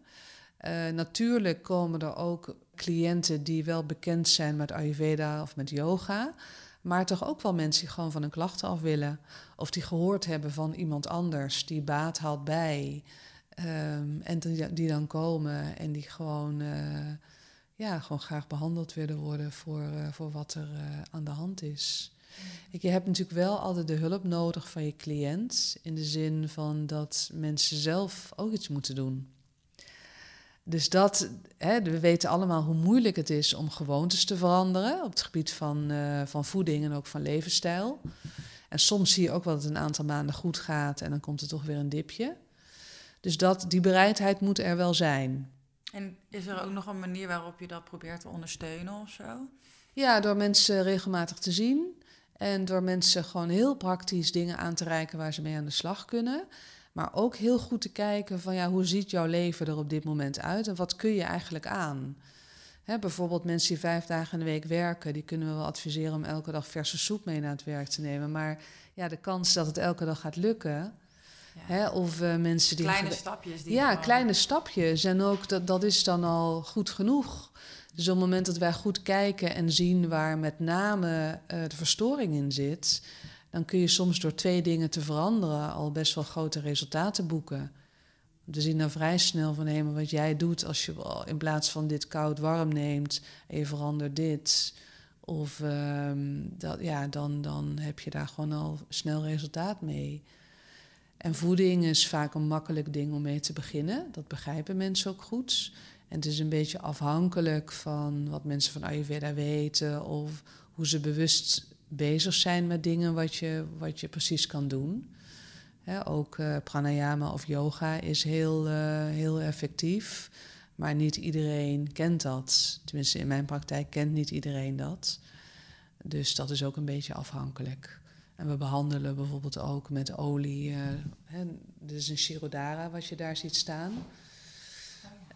Natuurlijk komen er ook cliënten die wel bekend zijn met Ayurveda of met yoga. Maar toch ook wel mensen die gewoon van hun klachten af willen. Of die gehoord hebben van iemand anders die baat had bij. Um, en die, die, dan komen en die gewoon, uh, ja, gewoon graag behandeld willen worden voor, uh, voor wat er uh, aan de hand is. Je hebt natuurlijk wel altijd de hulp nodig van je cliënt. In de zin van dat mensen zelf ook iets moeten doen. Dus dat, hè, we weten allemaal hoe moeilijk het is om gewoontes te veranderen op het gebied van, uh, van voeding en ook van levensstijl. En soms zie je ook wel dat het een aantal maanden goed gaat en dan komt er toch weer een dipje. Dus dat, die bereidheid moet er wel zijn. En is er ook nog een manier waarop je dat probeert te ondersteunen of zo? Ja, door mensen regelmatig te zien. En door mensen gewoon heel praktisch dingen aan te reiken waar ze mee aan de slag kunnen. Maar ook heel goed te kijken van ja, hoe ziet jouw leven er op dit moment uit en wat kun je eigenlijk aan? Hè, bijvoorbeeld mensen die vijf dagen in de week werken, die kunnen we wel adviseren om elke dag verse soep mee naar het werk te nemen. Maar ja, de kans dat het elke dag gaat lukken. Ja. Hè, of uh, mensen die. Kleine stapjes. Die ja, kleine stapjes. En ook dat, dat is dan al goed genoeg. Dus op het moment dat wij goed kijken en zien waar met name uh, de verstoring in zit, dan kun je soms door twee dingen te veranderen al best wel grote resultaten boeken. We zien dan vrij snel van maar wat jij doet als je in plaats van dit koud warm neemt en je verandert dit. Of um, dat, ja, dan, dan heb je daar gewoon al snel resultaat mee. En voeding is vaak een makkelijk ding om mee te beginnen. Dat begrijpen mensen ook goed. En het is een beetje afhankelijk van wat mensen van Ayurveda weten of hoe ze bewust bezig zijn met dingen wat je, wat je precies kan doen. Ook uh, pranayama of yoga is heel, uh, heel effectief, maar niet iedereen kent dat. Tenminste, in mijn praktijk kent niet iedereen dat. Dus dat is ook een beetje afhankelijk. En we behandelen bijvoorbeeld ook met olie. Uh, dit is een Shirodara wat je daar ziet staan.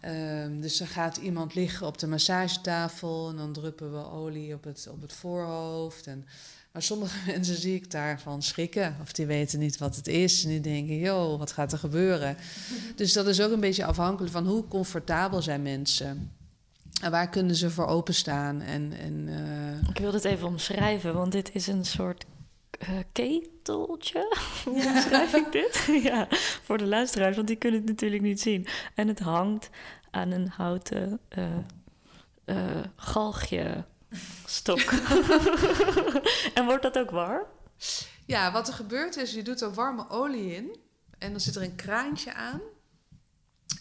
Um, dus dan gaat iemand liggen op de massagetafel en dan druppen we olie op het, op het voorhoofd. En, maar sommige mensen zie ik daarvan schrikken. Of die weten niet wat het is. En die denken, joh, wat gaat er gebeuren? Dus dat is ook een beetje afhankelijk van hoe comfortabel zijn mensen. En waar kunnen ze voor openstaan? En, en, uh... Ik wil het even omschrijven, want dit is een soort uh, keteltje. Hoe ja. schrijf ik dit? ja, voor de luisteraars, want die kunnen het natuurlijk niet zien. En het hangt aan een houten uh, galgje stok. en wordt dat ook warm? Ja, wat er gebeurt is, je doet er warme olie in. En dan zit er een kraantje aan.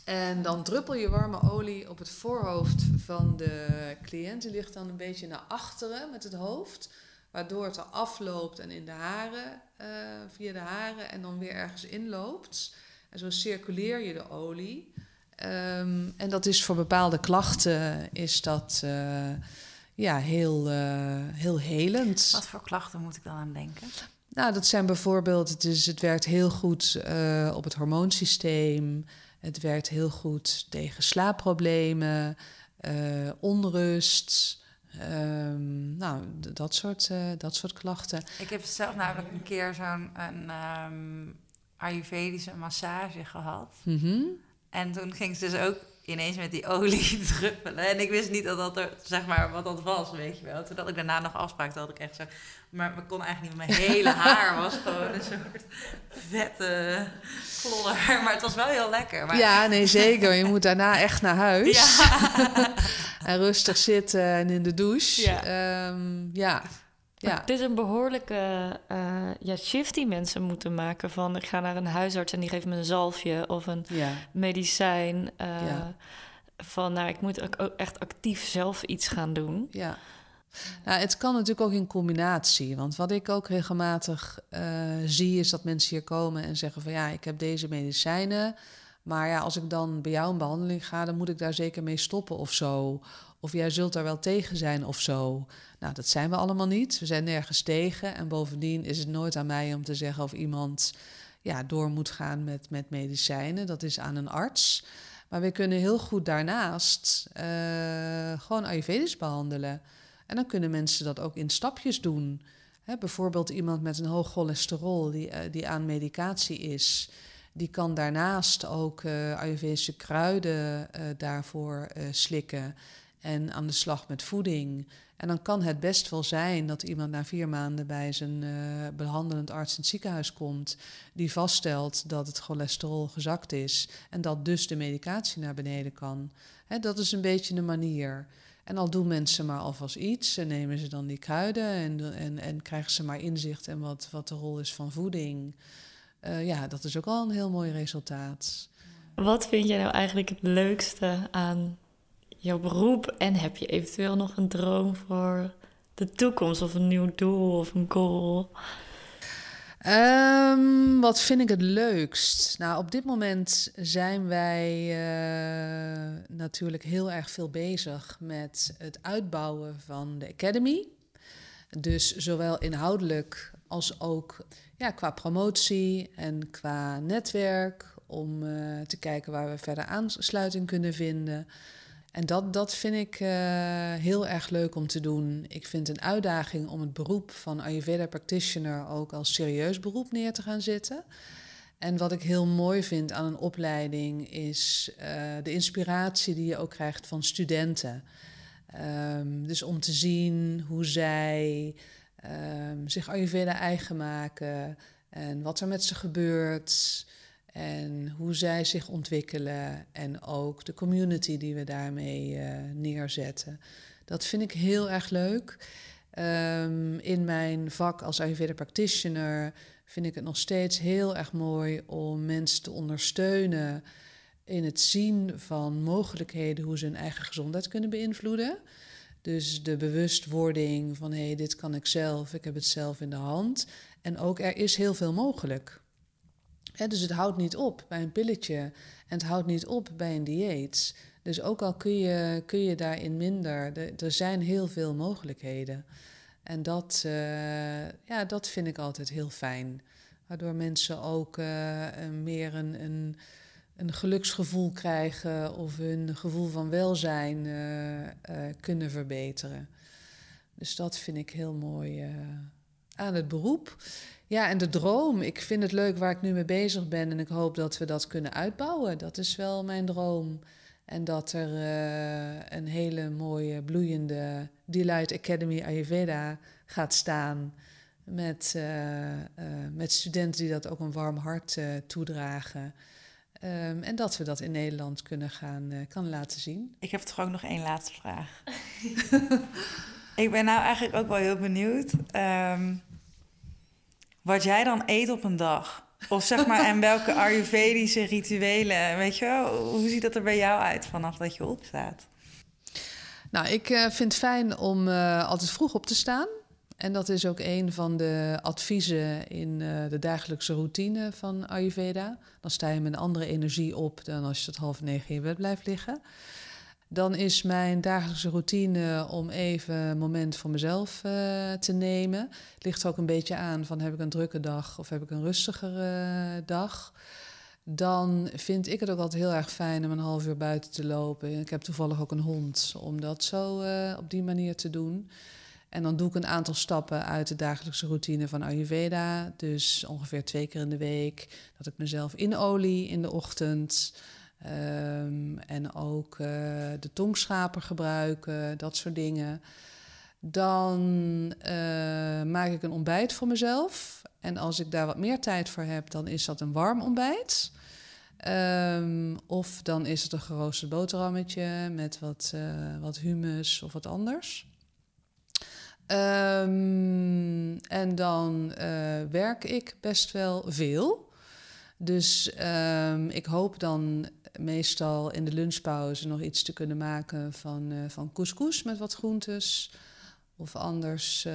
En dan druppel je warme olie op het voorhoofd van de cliënt. Die ligt dan een beetje naar achteren met het hoofd waardoor het er afloopt en in de haren, uh, via de haren en dan weer ergens inloopt. En zo circuleer je de olie. Um, en dat is voor bepaalde klachten is dat uh, ja, heel, uh, heel helend. Wat voor klachten moet ik dan aan denken? Nou, dat zijn bijvoorbeeld, het, is, het werkt heel goed op het hormoonsysteem. Het werkt heel goed tegen slaapproblemen, onrust. Um, nou, dat soort, dat soort klachten. Ik heb zelf namelijk een keer zo'n um, Ayurvedische massage gehad. Mm -hmm. En toen ging ze dus ook ineens met die olie druppelen. En ik wist niet dat dat er, zeg maar, wat dat was, weet je wel. Toen had ik daarna nog afspraak, dat ik echt zo... Maar ik kon eigenlijk niet, mijn hele haar was gewoon een soort vette klodder. Maar het was wel heel lekker. Maar... Ja, nee, zeker. Je moet daarna echt naar huis. Ja. en rustig zitten en in de douche. Ja. Um, ja. Ja. Het is een behoorlijke uh, ja, shift die mensen moeten maken. Van ik ga naar een huisarts en die geeft me een zalfje of een medicijn. Uh, Van nou, ik moet ook echt actief zelf iets gaan doen. Ja. Nou, het kan natuurlijk ook in combinatie. Want wat ik ook regelmatig uh, zie, is dat mensen hier komen en zeggen van ja, ik heb deze medicijnen. Maar ja, als ik dan bij jou een behandeling ga, dan moet ik daar zeker mee stoppen of zo. Of jij zult daar wel tegen zijn of zo. Nou, dat zijn we allemaal niet. We zijn nergens tegen. En bovendien is het nooit aan mij om te zeggen of iemand ja, door moet gaan met, met medicijnen. Dat is aan een arts. Maar we kunnen heel goed daarnaast uh, gewoon Ayurvedisch behandelen. En dan kunnen mensen dat ook in stapjes doen. bijvoorbeeld iemand met een hoog cholesterol die, uh, die aan medicatie is. Die kan daarnaast ook uh, Ayurvedische kruiden daarvoor slikken en aan de slag met voeding. En dan kan het best wel zijn dat iemand na vier maanden bij zijn uh, behandelend arts in het ziekenhuis komt, die vaststelt dat het cholesterol gezakt is en dat dus de medicatie naar beneden kan. dat is een beetje de manier. En al doen mensen maar alvast iets en nemen ze dan die kruiden en, en, en krijgen ze maar inzicht in wat, wat de rol is van voeding. Uh, ja, dat is ook al een heel mooi resultaat. Wat vind jij nou eigenlijk het leukste aan jouw beroep? En heb je eventueel nog een droom voor de toekomst of een nieuw doel of een goal? Um, wat vind ik het leukst? Nou, op dit moment zijn wij uh, natuurlijk heel erg veel bezig met het uitbouwen van de Academy. Dus zowel inhoudelijk als ook ja, qua promotie en qua netwerk. Om uh, te kijken waar we verder aansluiting kunnen vinden. En dat, dat vind ik uh, heel erg leuk om te doen. Ik vind een uitdaging om het beroep van Ayurveda practitioner ook als serieus beroep neer te gaan zetten. En wat ik heel mooi vind aan een opleiding is uh, de inspiratie die je ook krijgt van studenten. Um, dus om te zien hoe zij um, zich Ayurveda eigen maken en wat er met ze gebeurt en hoe zij zich ontwikkelen en ook de community die we daarmee uh, neerzetten. Dat vind ik heel erg leuk. Um, in mijn vak als Ayurveda practitioner vind ik het nog steeds heel erg mooi om mensen te ondersteunen in het zien van mogelijkheden hoe ze hun eigen gezondheid kunnen beïnvloeden. Dus de bewustwording van hé, hey, dit kan ik zelf, ik heb het zelf in de hand. En ook er is heel veel mogelijk dus het houdt niet op bij een pilletje en het houdt niet op bij een dieet. Dus ook al kun je, kun je daarin minder, er zijn heel veel mogelijkheden. En dat, uh, ja, dat vind ik altijd heel fijn. Waardoor mensen ook uh, meer een, een, een, geluksgevoel krijgen of hun gevoel van welzijn uh, kunnen verbeteren. Dus dat vind ik heel mooi aan het beroep. Ja, en de droom. Ik vind het leuk waar ik nu mee bezig ben en ik hoop dat we dat kunnen uitbouwen. Dat is wel mijn droom. En dat er uh, een hele mooie, bloeiende Delight Academy Ayurveda gaat staan. Met, uh, uh, met studenten die dat ook een warm hart toedragen. Um, en dat we dat in Nederland kunnen gaan kan laten zien. Ik heb toch ook nog één laatste vraag. ik ben nou eigenlijk ook wel heel benieuwd. Um, wat jij dan eet op een dag. Of zeg maar, en welke Ayurvedische rituelen, weet je? Hoe ziet dat er bij jou uit vanaf dat je opstaat? Nou, ik uh, vind het fijn om uh, altijd vroeg op te staan. En dat is ook een van de adviezen in uh, de dagelijkse routine van Ayurveda. Dan sta je met een andere energie op dan als je tot half negen in bed blijft liggen. Dan is mijn dagelijkse routine om even een moment voor mezelf uh, te nemen. Ligt ook een beetje aan van heb ik een drukke dag of heb ik een rustigere uh, dag. Dan vind ik het ook altijd heel erg fijn om een half uur buiten te lopen. Ik heb toevallig ook een hond, om dat zo uh, op die manier te doen. En dan doe ik een aantal stappen uit de dagelijkse routine van Ayurveda. Dus ongeveer twee keer in de week dat ik mezelf inolie in de ochtend. Ehm, en ook uh, de tongschaper gebruiken, dat soort dingen. Dan uh, maak ik een ontbijt voor mezelf. En als ik daar wat meer tijd voor heb, dan is dat een warm ontbijt. Um, of dan is het een geroosterd boterhammetje met wat, uh, wat humus of wat anders. Um, en dan werk ik best wel veel. Dus ik hoop dan meestal in de lunchpauze nog iets te kunnen maken van, uh, van couscous met wat groentes. Of anders uh,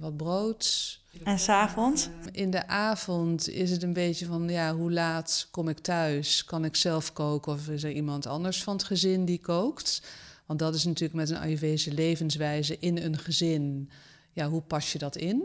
wat brood. En s'avonds? In de avond is het een beetje van, ja, hoe laat kom ik thuis? Kan ik zelf koken of is er iemand anders van het gezin die kookt? Want dat is natuurlijk met een Ayurvedische levenswijze in een gezin. Ja, hoe pas je dat in?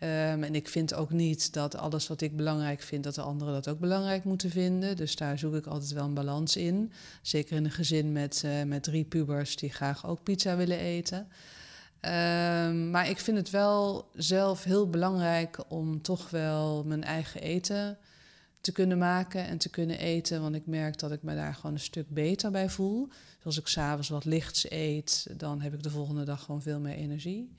Um, en ik vind ook niet dat alles wat ik belangrijk vind, dat de anderen dat ook belangrijk moeten vinden. Dus daar zoek ik altijd wel een balans in. Zeker in een gezin met, uh, met drie pubers die graag ook pizza willen eten. Um, maar ik vind het wel zelf heel belangrijk om toch wel mijn eigen eten te kunnen maken en te kunnen eten. Want ik merk dat ik me daar gewoon een stuk beter bij voel. Dus als ik s'avonds wat lichts eet, dan heb ik de volgende dag gewoon veel meer energie.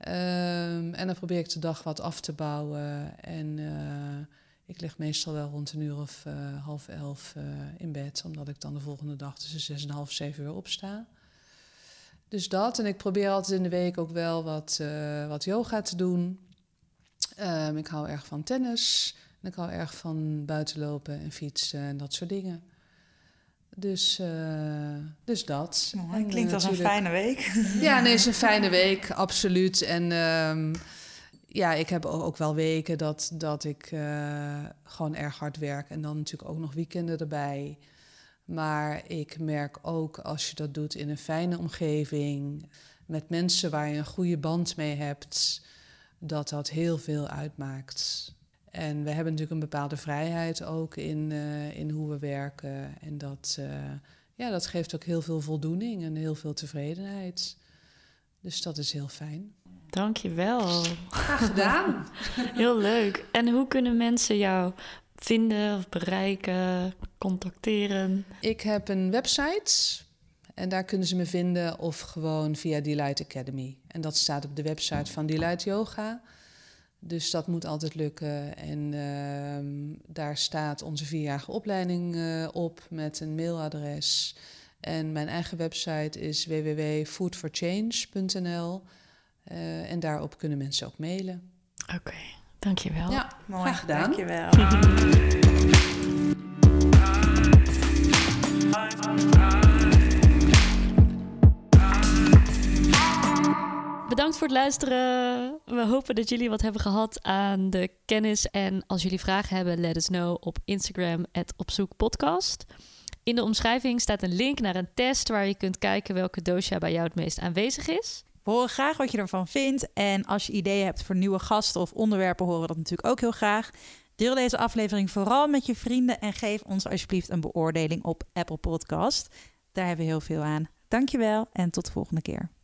Um, en dan probeer ik de dag wat af te bouwen. En uh, ik lig meestal wel rond een uur of uh, half elf uh, in bed, omdat ik dan de volgende dag tussen zes en half zeven uur opsta. Dus dat. En ik probeer altijd in de week ook wel wat, wat yoga te doen. Um, ik hou erg van tennis. En ik hou erg van buitenlopen en fietsen en dat soort dingen. Dus, uh, dus dat. En, klinkt als een fijne week. Ja, nee, het is een fijne week, absoluut. En um, ja, ik heb ook wel weken dat, dat ik uh, gewoon erg hard werk. En dan natuurlijk ook nog weekenden erbij. Maar ik merk ook als je dat doet in een fijne omgeving, met mensen waar je een goede band mee hebt, dat dat heel veel uitmaakt. En we hebben natuurlijk een bepaalde vrijheid ook in, uh, in hoe we werken. En dat, uh, ja, dat geeft ook heel veel voldoening en heel veel tevredenheid. Dus dat is heel fijn. Dankjewel. Graag gedaan. heel leuk. En hoe kunnen mensen jou vinden of bereiken, contacteren? Ik heb een website en daar kunnen ze me vinden of gewoon via Delight Academy. En dat staat op de website van Delight Yoga. Dus dat moet altijd lukken. En uh, daar staat onze vierjarige opleiding uh, op met een mailadres. En mijn eigen website is www.foodforchange.nl. Uh, en daarop kunnen mensen ook mailen. Oké, okay, dankjewel. Ja, mooi. Graag gedaan. Dankjewel. Bedankt voor het luisteren. We hopen dat jullie wat hebben gehad aan de kennis. En als jullie vragen hebben, let us know op Instagram, opzoekpodcast. In de omschrijving staat een link naar een test waar je kunt kijken welke dosha bij jou het meest aanwezig is. We horen graag wat je ervan vindt. En als je ideeën hebt voor nieuwe gasten of onderwerpen, horen we dat natuurlijk ook heel graag. Deel deze aflevering vooral met je vrienden en geef ons alsjeblieft een beoordeling op Apple Podcast. Daar hebben we heel veel aan. Dankjewel en tot de volgende keer.